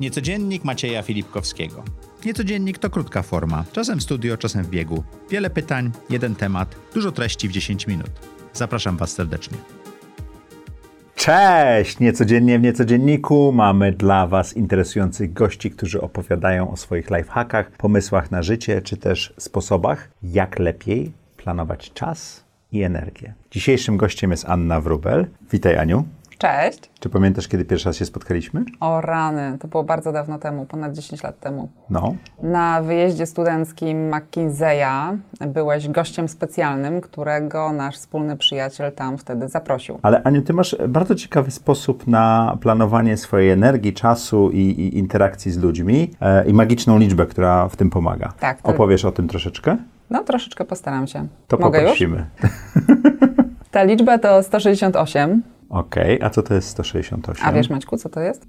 Niecodziennik Macieja Filipkowskiego. Niecodziennik to krótka forma, czasem w studio, czasem w biegu. Wiele pytań, jeden temat, dużo treści w 10 minut. Zapraszam Was serdecznie. Cześć! Niecodziennie w Niecodzienniku mamy dla Was interesujących gości, którzy opowiadają o swoich lifehackach, pomysłach na życie, czy też sposobach, jak lepiej planować czas i energię. Dzisiejszym gościem jest Anna Wrubel. Witaj Aniu. Cześć. Czy pamiętasz, kiedy pierwszy raz się spotkaliśmy? O rany, to było bardzo dawno temu, ponad 10 lat temu. No. Na wyjeździe studenckim McKinsey'a byłeś gościem specjalnym, którego nasz wspólny przyjaciel tam wtedy zaprosił. Ale Aniu, ty masz bardzo ciekawy sposób na planowanie swojej energii, czasu i, i interakcji z ludźmi e, i magiczną liczbę, która w tym pomaga. Tak, Opowiesz o tym troszeczkę? No troszeczkę postaram się. To Mogę już? poprosimy. Ta liczba to 168. Okej, a co to jest 168? A wiesz Maćku, co to jest?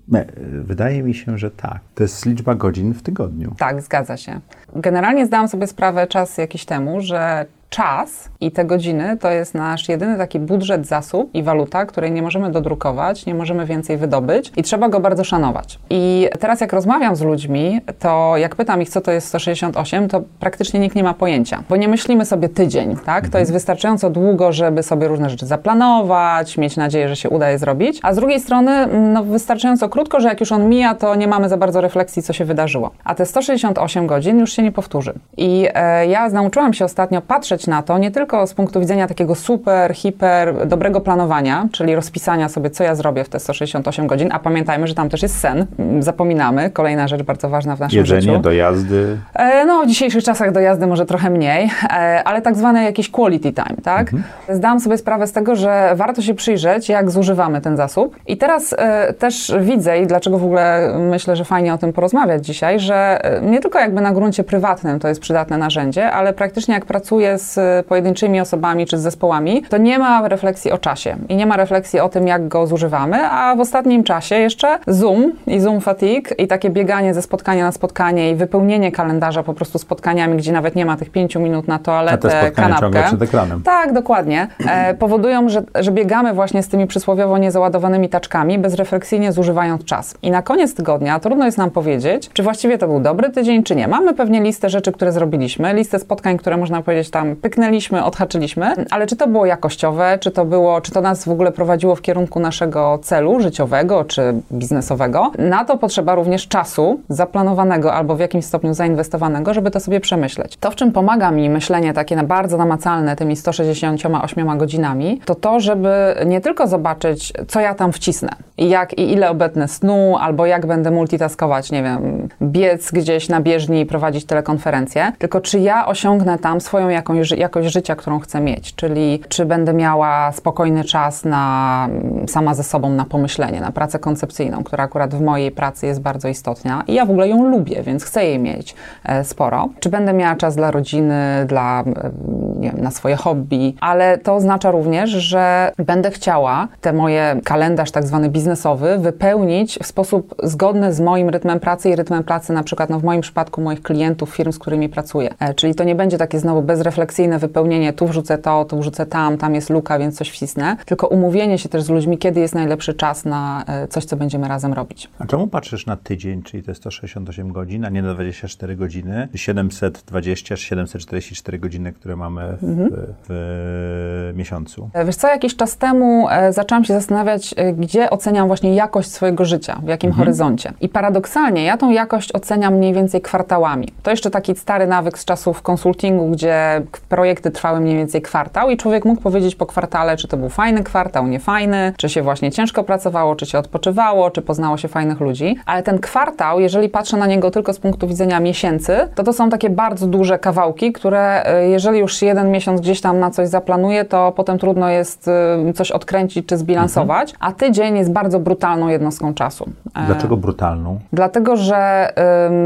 Wydaje mi się, że tak. To jest liczba godzin w tygodniu. Tak, zgadza się. Generalnie zdałam sobie sprawę czas jakiś temu, że czas i te godziny to jest nasz jedyny taki budżet, zasób i waluta, której nie możemy dodrukować, nie możemy więcej wydobyć i trzeba go bardzo szanować. I teraz jak rozmawiam z ludźmi, to jak pytam ich, co to jest 168, to praktycznie nikt nie ma pojęcia, bo nie myślimy sobie tydzień, tak? To jest wystarczająco długo, żeby sobie różne rzeczy zaplanować, mieć nadzieję, że się uda je zrobić, a z drugiej strony mm, no, wystarczająco krótko, że jak już on mija, to nie mamy za bardzo refleksji, co się wydarzyło. A te 168 godzin już się nie powtórzy. I e, ja nauczyłam się ostatnio patrzeć na to nie tylko z punktu widzenia takiego super, hiper, dobrego planowania, czyli rozpisania sobie, co ja zrobię w te 168 godzin, a pamiętajmy, że tam też jest sen. Zapominamy. Kolejna rzecz bardzo ważna w naszym Jedzenie, życiu. dojazdy. E, No, w dzisiejszych czasach dojazdy może trochę mniej, e, ale tak zwane jakieś quality time, tak? Zdałam sobie sprawę z tego, że warto się przyjrzeć, jak zużywamy ten zasób. I teraz e, też widzę i dlaczego w ogóle myślę, że fajnie o tym porozmawiać dzisiaj, że nie tylko jakby na gruncie prywatnym to jest przydatne narzędzie, ale praktycznie jak pracuję z pojedynczymi osobami czy z zespołami, to nie ma refleksji o czasie i nie ma refleksji o tym, jak go zużywamy, a w ostatnim czasie jeszcze Zoom i Zoom fatigue i takie bieganie ze spotkania na spotkanie i wypełnienie kalendarza po prostu spotkaniami, gdzie nawet nie ma tych pięciu minut na A te toaletę, spotkania ciągle kanapkę. przed ekranem. Tak, dokładnie. E, powodują, że, że biegamy właśnie z tymi przysłowiowo niezaładowanymi taczkami, bezrefleksyjnie zużywając czas. I na koniec tygodnia trudno jest nam powiedzieć, czy właściwie to był dobry tydzień, czy nie. Mamy pewnie listę rzeczy, które zrobiliśmy, listę spotkań, które można powiedzieć tam pyknęliśmy, odhaczyliśmy, ale czy to było jakościowe, czy to było, czy to nas w ogóle prowadziło w kierunku naszego celu życiowego, czy biznesowego, na to potrzeba również czasu zaplanowanego albo w jakimś stopniu zainwestowanego, żeby to sobie przemyśleć. To, w czym pomaga mi myślenie takie na bardzo namacalne tymi 168 godzinami, to to, żeby nie tylko zobaczyć, co ja tam wcisnę jak i ile obetnę snu, albo jak będę multitaskować, nie wiem, biec gdzieś na bieżni i prowadzić telekonferencję, tylko czy ja osiągnę tam swoją jakąś, jakość życia, którą chcę mieć, czyli czy będę miała spokojny czas na sama ze sobą na pomyślenie, na pracę koncepcyjną, która akurat w mojej pracy jest bardzo istotna i ja w ogóle ją lubię, więc chcę jej mieć e, sporo. Czy będę miała czas dla rodziny, dla, e, nie wiem, na swoje hobby, ale to oznacza również, że będę chciała te moje kalendarz tak zwany biznesowy wypełnić w sposób zgodny z moim rytmem pracy i rytmem pracy na przykład no w moim przypadku moich klientów, firm, z którymi pracuję. E, Czyli to nie będzie takie znowu bezrefleksyjne wypełnienie, tu wrzucę to, tu wrzucę tam, tam jest luka, więc coś wcisnę, tylko umówienie się też z ludźmi, kiedy jest najlepszy czas na e, coś, co będziemy razem robić. A czemu patrzysz na tydzień, czyli te 168 godzin, a nie na 24 godziny, 720 czy 744 godziny, które mamy w, Mhm. w miesiącu? E, Wiesz co, jakiś czas temu e, zaczęłam się zastanawiać, gdzie oceniam właśnie jakość swojego życia, w jakim horyzoncie. I paradoksalnie ja tą jakość oceniam mniej więcej kwartałami. To jeszcze taki stary nawyk z czasów konsultingu, gdzie projekty trwały mniej więcej kwartał i człowiek mógł powiedzieć po kwartale, czy to był fajny kwartał, niefajny, czy się właśnie ciężko pracowało, czy się odpoczywało, czy poznało się fajnych ludzi. Ale ten kwartał, jeżeli patrzę na niego tylko z punktu widzenia miesięcy, to to są takie bardzo duże kawałki, które e, jeżeli już jeden miesiąc gdzieś tam na coś zaplanuje, to potem trudno jest e, coś odkręcić czy zbilansować, a tydzień jest bardzo brutalną jednostką czasu. E, Dlaczego brutalną? Dlatego, że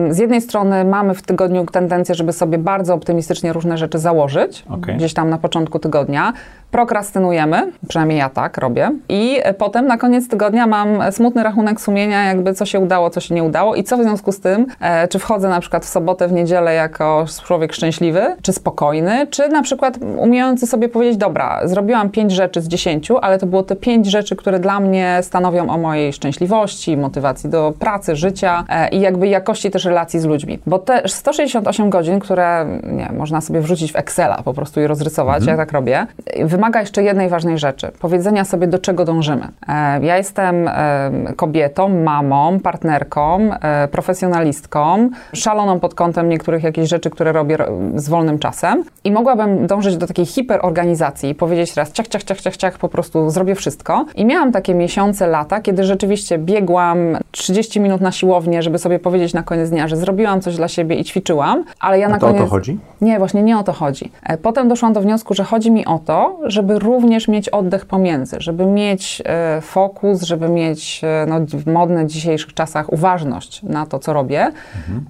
z jednej strony mamy w tygodniu tendencję, żeby sobie bardzo optymistycznie różne rzeczy założyć, odłożyć Okej. gdzieś tam na początku tygodnia. Prokrastynujemy, przynajmniej ja tak robię. I e, potem na koniec tygodnia mam smutny rachunek sumienia, jakby co się udało, co się nie udało i co w związku z tym, e, czy wchodzę na przykład w sobotę, w niedzielę jako człowiek szczęśliwy, czy spokojny, czy na przykład umiejący sobie powiedzieć, dobra, zrobiłam pięć rzeczy z dziesięciu, ale to było te pięć rzeczy, które dla mnie stanowią o mojej szczęśliwości, motywacji do pracy, życia e, i jakby jakości też relacji z ludźmi. Bo te 168 godzin, które nie, można sobie wrzucić w Excela po prostu i rozrysować, ja tak robię, wymaga jeszcze jednej ważnej rzeczy. Powiedzenia sobie, do czego dążymy. E, Ja jestem kobietą, mamą, partnerką, e, profesjonalistką, szaloną pod kątem niektórych jakichś rzeczy, które robię ro- z wolnym czasem i mogłabym dążyć do takiej hiperorganizacji i powiedzieć teraz ciach, ciach, ciach, ciach, ciach, po prostu zrobię wszystko. I miałam takie miesiące, lata, kiedy rzeczywiście biegłam 30 minut na siłownię, żeby sobie powiedzieć na koniec dnia, że zrobiłam coś dla siebie i ćwiczyłam, ale ja A na to o koniec... to chodzi? Nie, właśnie nie o to chodzi. E, Potem doszłam do wniosku, że chodzi mi o to, żeby również mieć oddech pomiędzy, żeby mieć e, fokus, żeby mieć e, no, w modnych dzisiejszych czasach uważność na to, co robię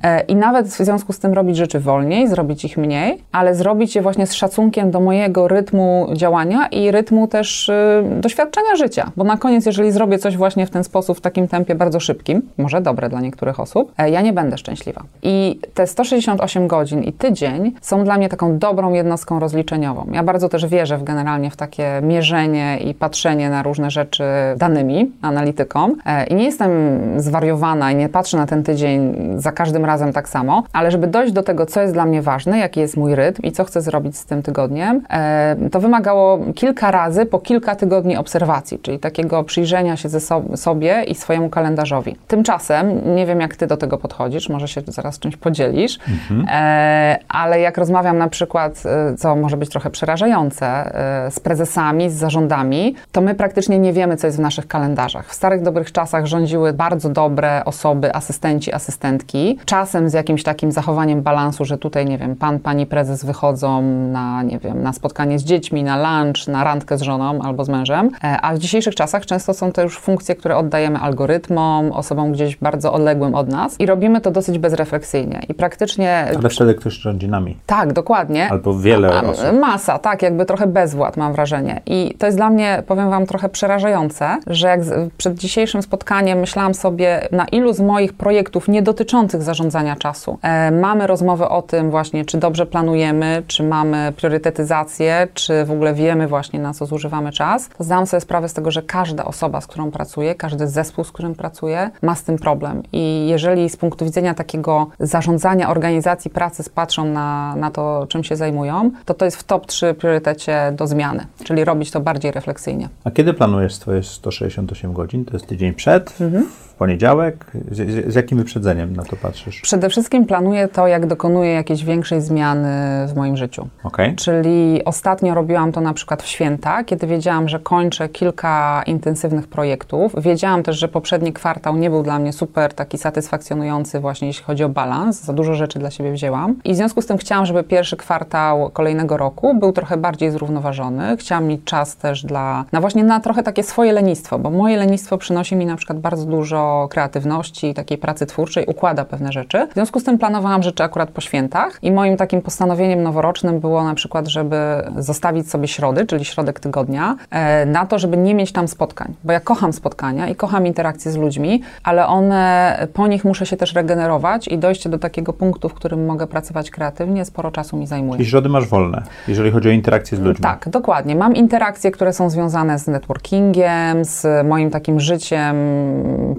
e, i nawet w związku z tym robić rzeczy wolniej, zrobić ich mniej, ale zrobić je właśnie z szacunkiem do mojego rytmu działania i rytmu też doświadczenia życia. Bo na koniec, jeżeli zrobię coś właśnie w ten sposób, w takim tempie bardzo szybkim, może dobre dla niektórych osób, ja nie będę szczęśliwa. I te 168 godzin i tydzień są dla mnie taką dobrą jednostką rozliczeniową. Ja bardzo też wierzę w generalnie w takie mierzenie i patrzenie na różne rzeczy danymi, analityką. E, I nie jestem zwariowana i nie patrzę na ten tydzień za każdym razem tak samo, ale żeby dojść do tego, co jest dla mnie ważne, jaki jest mój rytm i co chcę zrobić z tym tygodniem, e, to wymagało kilka razy po kilka tygodni obserwacji, czyli takiego przyjrzenia się ze so sobie i swojemu kalendarzowi. Tymczasem, nie wiem jak ty do tego podchodzisz, może się zaraz czymś podzielisz, e, ale jak rozmawiam na przykład, e, co może być trochę przerażające, e, z prezesami, z zarządami, to my praktycznie nie wiemy, co jest w naszych kalendarzach. W starych, dobrych czasach rządziły bardzo dobre osoby, asystenci, asystentki, czasem z jakimś takim zachowaniem balansu, że tutaj, nie wiem, pan, pani prezes wychodzą na, nie wiem, na spotkanie z dziećmi, na lunch, na randkę z żoną albo z mężem, e, a w dzisiejszych czasach często są to już funkcje, które oddajemy algorytmom, osobom gdzieś bardzo odległym od nas i robimy to dosyć bezrefleksyjnie i praktycznie... Ale wtedy ktoś rządzi nami. Tak, dokładnie. Albo wiele A, osób. Masa, tak, jakby trochę bezwład mam wrażenie. I to jest dla mnie, powiem Wam, trochę przerażające, że jak przed dzisiejszym spotkaniem myślałam sobie, na ilu z moich projektów nie dotyczących zarządzania czasu e, mamy rozmowę o tym właśnie, czy dobrze planujemy, czy mamy priorytetyzację, czy w ogóle wiemy właśnie, na co zużywamy czas, to zdałam sobie sprawę z tego, że każda osoba, z którą pracuję, każdy zespół, z którym pracuję, ma z tym problem. I jeżeli z punktu widzenia takiego zarządzania organizacji pracy patrzą na, na to, czym się zajmują, to to jest w top 3 priorytecie do zmiany, czyli robić to bardziej refleksyjnie. A kiedy planujesz swoje 168 godzin? To jest tydzień przed, Mhm. w poniedziałek? Z, z, jakim wyprzedzeniem na to patrzysz? Przede wszystkim planuję to, jak dokonuję jakiejś większej zmiany w moim życiu. Okej? Czyli ostatnio robiłam to na przykład w święta, kiedy wiedziałam, że kończę kilka intensywnych projektów. Wiedziałam też, że poprzedni kwartał nie był dla mnie super taki satysfakcjonujący właśnie jeśli chodzi o balans. Za dużo rzeczy dla siebie wzięłam. I w związku z tym chciałam, żeby pierwszy kwartał kolejnego roku był trochę bardziej zrównoważony. Chciałam mieć czas też dla, na właśnie na trochę takie swoje lenistwo, bo moje lenistwo przynosi mi na przykład bardzo dużo kreatywności, takiej pracy twórczej, układa pewne rzeczy. W związku z tym planowałam rzeczy akurat po świętach i moim takim postanowieniem noworocznym było na przykład, żeby zostawić sobie środy, czyli środek tygodnia, e, na to, żeby nie mieć tam spotkań, bo ja kocham spotkania i kocham interakcje z ludźmi, ale one, po nich muszę się też regenerować i dojście do takiego punktu, w którym mogę pracować kreatywnie, sporo czasu mi zajmuje. Środy masz wolne, jeżeli chodzi o interakcję z ludźmi. Tak, dokładnie. Mam interakcje, które są związane z networkingiem, z moim takim życiem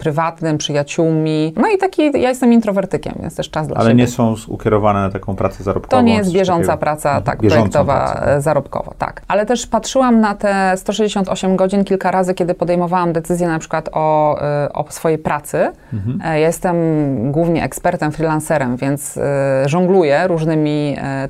prywatnym, przyjaciółmi. No i taki, ja jestem introwertykiem, więc też czas dla Ale siebie. nie są ukierowane na taką pracę zarobkową. To nie jest bieżąca takiego. praca, Mhm. tak, projektowa, pracę, tak. zarobkowo, tak. Ale też patrzyłam na te 168 godzin kilka razy, kiedy podejmowałam decyzję na przykład o, e, o swojej pracy. Mhm. E, Ja jestem głównie ekspertem, freelancerem, więc e, żongluję różnymi e,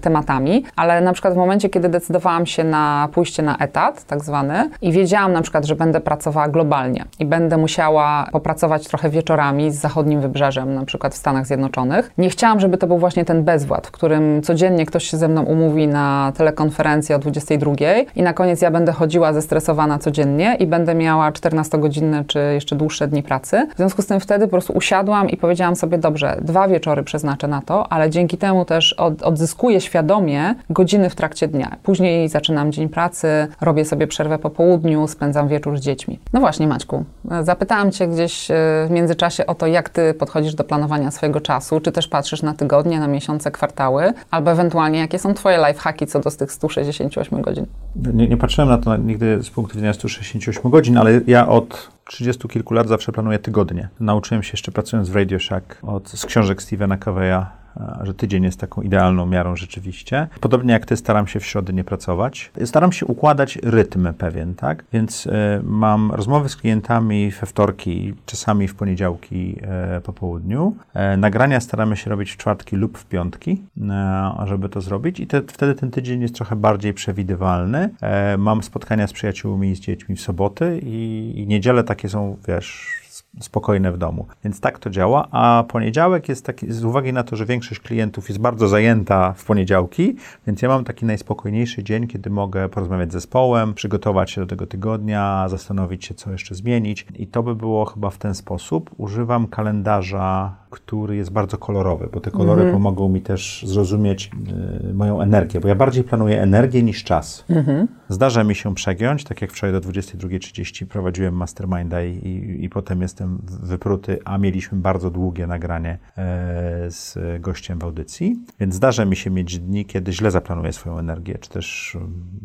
ale na przykład w momencie, kiedy decydowałam się na pójście na etat, tak zwany, i wiedziałam na przykład, że będę pracowała globalnie i będę musiała popracować trochę wieczorami z zachodnim wybrzeżem, na przykład w Stanach Zjednoczonych. Nie chciałam, żeby to był właśnie ten bezwład, w którym codziennie ktoś się ze mną umówi na telekonferencję o 22 i na koniec ja będę chodziła zestresowana codziennie i będę miała 14-godzinne czy jeszcze dłuższe dni pracy. W związku z tym wtedy po prostu usiadłam i powiedziałam sobie, dobrze, dwa wieczory przeznaczę na to, ale dzięki temu też od, odzyskuję świadomie godziny w trakcie dnia. Później zaczynam dzień pracy, robię sobie przerwę po południu, spędzam wieczór z dziećmi. No właśnie, Maćku, zapytałam Cię gdzieś e, w międzyczasie o to, jak Ty podchodzisz do planowania swojego czasu, czy też patrzysz na tygodnie, na miesiące, kwartały, albo ewentualnie jakie są Twoje lifehacki co do tych 168 godzin. Nie, nie patrzyłem na to nigdy z punktu widzenia 168 godzin, ale ja od 30 kilku lat zawsze planuję tygodnie. Nauczyłem się jeszcze pracując w Radio Shack od, z książek Stevena Coveya że tydzień jest taką idealną miarą rzeczywiście. Podobnie jak ty, staram się w środy nie pracować. Staram się układać rytm pewien, tak? Więc y, mam rozmowy z klientami we wtorki, czasami w poniedziałki y, po południu. Y, nagrania staramy się robić w czwartki lub w piątki, żeby to zrobić i te, wtedy ten tydzień jest trochę bardziej przewidywalny. mam spotkania z przyjaciółmi i z dziećmi w soboty i, i niedziele takie są, wiesz, spokojne w domu. Więc tak to działa, a poniedziałek jest taki, z uwagi na to, że większość klientów jest bardzo zajęta w poniedziałki, więc ja mam taki najspokojniejszy dzień, kiedy mogę porozmawiać z zespołem, przygotować się do tego tygodnia, zastanowić się, co jeszcze zmienić. I to by było chyba w ten sposób. Używam kalendarza który jest bardzo kolorowy, bo te kolory mhm. pomogą mi też zrozumieć y, moją energię, bo ja bardziej planuję energię niż czas. Mhm. Zdarza mi się przegiąć, tak jak wczoraj do 22.30 prowadziłem masterminda i, i, i, potem jestem wypruty, a mieliśmy bardzo długie nagranie e, z gościem w audycji, więc zdarza mi się mieć dni, kiedy źle zaplanuję swoją energię, czy też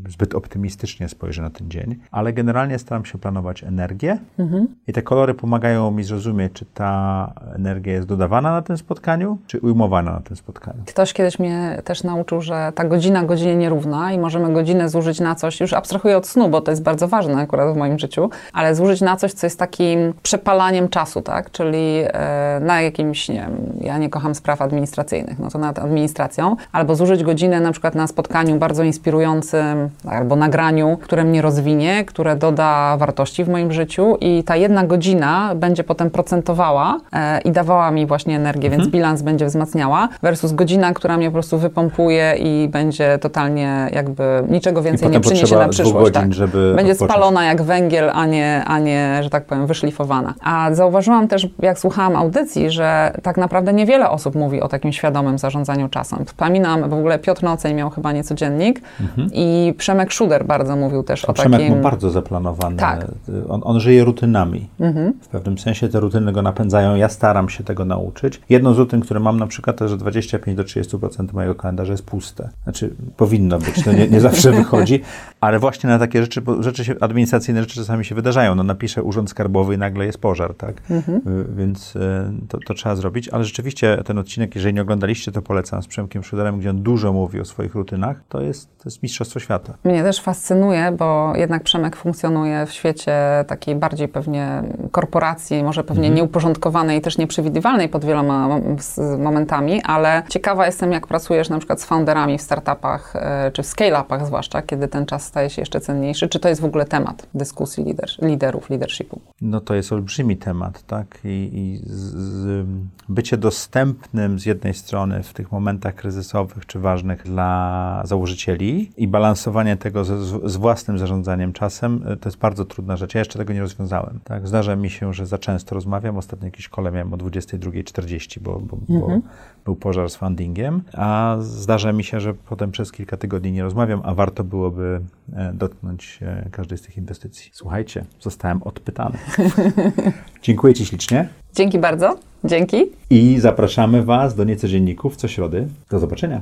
y, zbyt optymistycznie spojrzę na ten dzień, ale generalnie staram się planować energię mhm. i te kolory pomagają mi zrozumieć, czy ta energia jest dodawana na tym spotkaniu, czy ujmowana na tym spotkaniu? Ktoś kiedyś mnie też nauczył, że ta godzina godzinie nierówna i możemy godzinę zużyć na coś, już abstrahuję od snu, bo to jest bardzo ważne akurat w moim życiu, ale zużyć na coś, co jest takim przepalaniem czasu, tak? Czyli e, na jakimś, nie wiem, ja nie kocham spraw administracyjnych, no to nad administracją, albo zużyć godzinę na przykład na spotkaniu bardzo inspirującym, albo nagraniu, które mnie rozwinie, które doda wartości w moim życiu i ta jedna godzina będzie potem procentowała e, i dawała mi właśnie energię, mhm. więc bilans będzie wzmacniała, versus godzina, która mnie po prostu wypompuje i będzie totalnie jakby niczego więcej nie przyniesie na przyszłość. Godzin, tak. będzie spalona jak węgiel, a nie, a nie, że tak powiem, wyszlifowana. A zauważyłam też, jak słuchałam audycji, że tak naprawdę niewiele osób mówi o takim świadomym zarządzaniu czasem. Wspominam, w ogóle Piotr Nocej miał chyba nieco dziennik mhm. i Przemek Szuder bardzo mówił też o Przemek takim... ma bardzo zaplanowany. Tak. On, on żyje rutynami. Mhm. W pewnym sensie te rutyny go napędzają. Ja staram się tego nauczyć. Jedną z rutyn, które mam na przykład, to że 25 do 30% mojego kalendarza jest puste. Znaczy, powinno być, to nie, nie zawsze wychodzi, ale właśnie na takie rzeczy, rzeczy się, administracyjne rzeczy czasami się wydarzają. No napiszę urząd skarbowy i nagle jest pożar, tak? Mhm. Y, więc y, to, to, trzeba zrobić, ale rzeczywiście ten odcinek, jeżeli nie oglądaliście, to polecam z Przemkiem Szuderem, gdzie on dużo mówi o swoich rutynach. To jest, to jest mistrzostwo świata. Mnie też fascynuje, bo jednak Przemek funkcjonuje w świecie takiej bardziej pewnie korporacji, może pewnie mhm. nieuporządkowanej i też nieprzewidywalnej pod wieloma momentami, ale ciekawa jestem, jak pracujesz na przykład z founderami w startupach, e, czy w scale-upach zwłaszcza, kiedy ten czas staje się jeszcze cenniejszy. Czy to jest w ogóle temat dyskusji lider, liderów, leadershipu? No to jest olbrzymi temat, tak? I, i z, z, bycie dostępnym z jednej strony w tych momentach kryzysowych czy ważnych dla założycieli i balansowanie tego z, z własnym zarządzaniem czasem, e, to jest bardzo trudna rzecz. Ja jeszcze tego nie rozwiązałem. Tak? Zdarza mi się, że za często rozmawiam. Ostatnio jakiś kole miałem o 22.40, bo, bo, mhm. bo był pożar z fundingiem, a zdarza mi się, że potem przez kilka tygodni nie rozmawiam, a warto byłoby e, dotknąć e, każdej z tych inwestycji. Słuchajcie, zostałem odpytany. Dziękuję Ci ślicznie. Dzięki bardzo. Dzięki. I zapraszamy Was do niecodzienników co środy. Do zobaczenia.